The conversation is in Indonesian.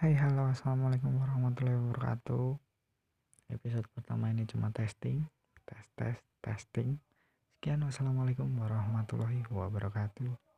Hai halo. Assalamualaikum warahmatullahi wabarakatuh. Episode pertama ini cuma testing Tes tes testing. Sekian. Wassalamualaikum warahmatullahi wabarakatuh.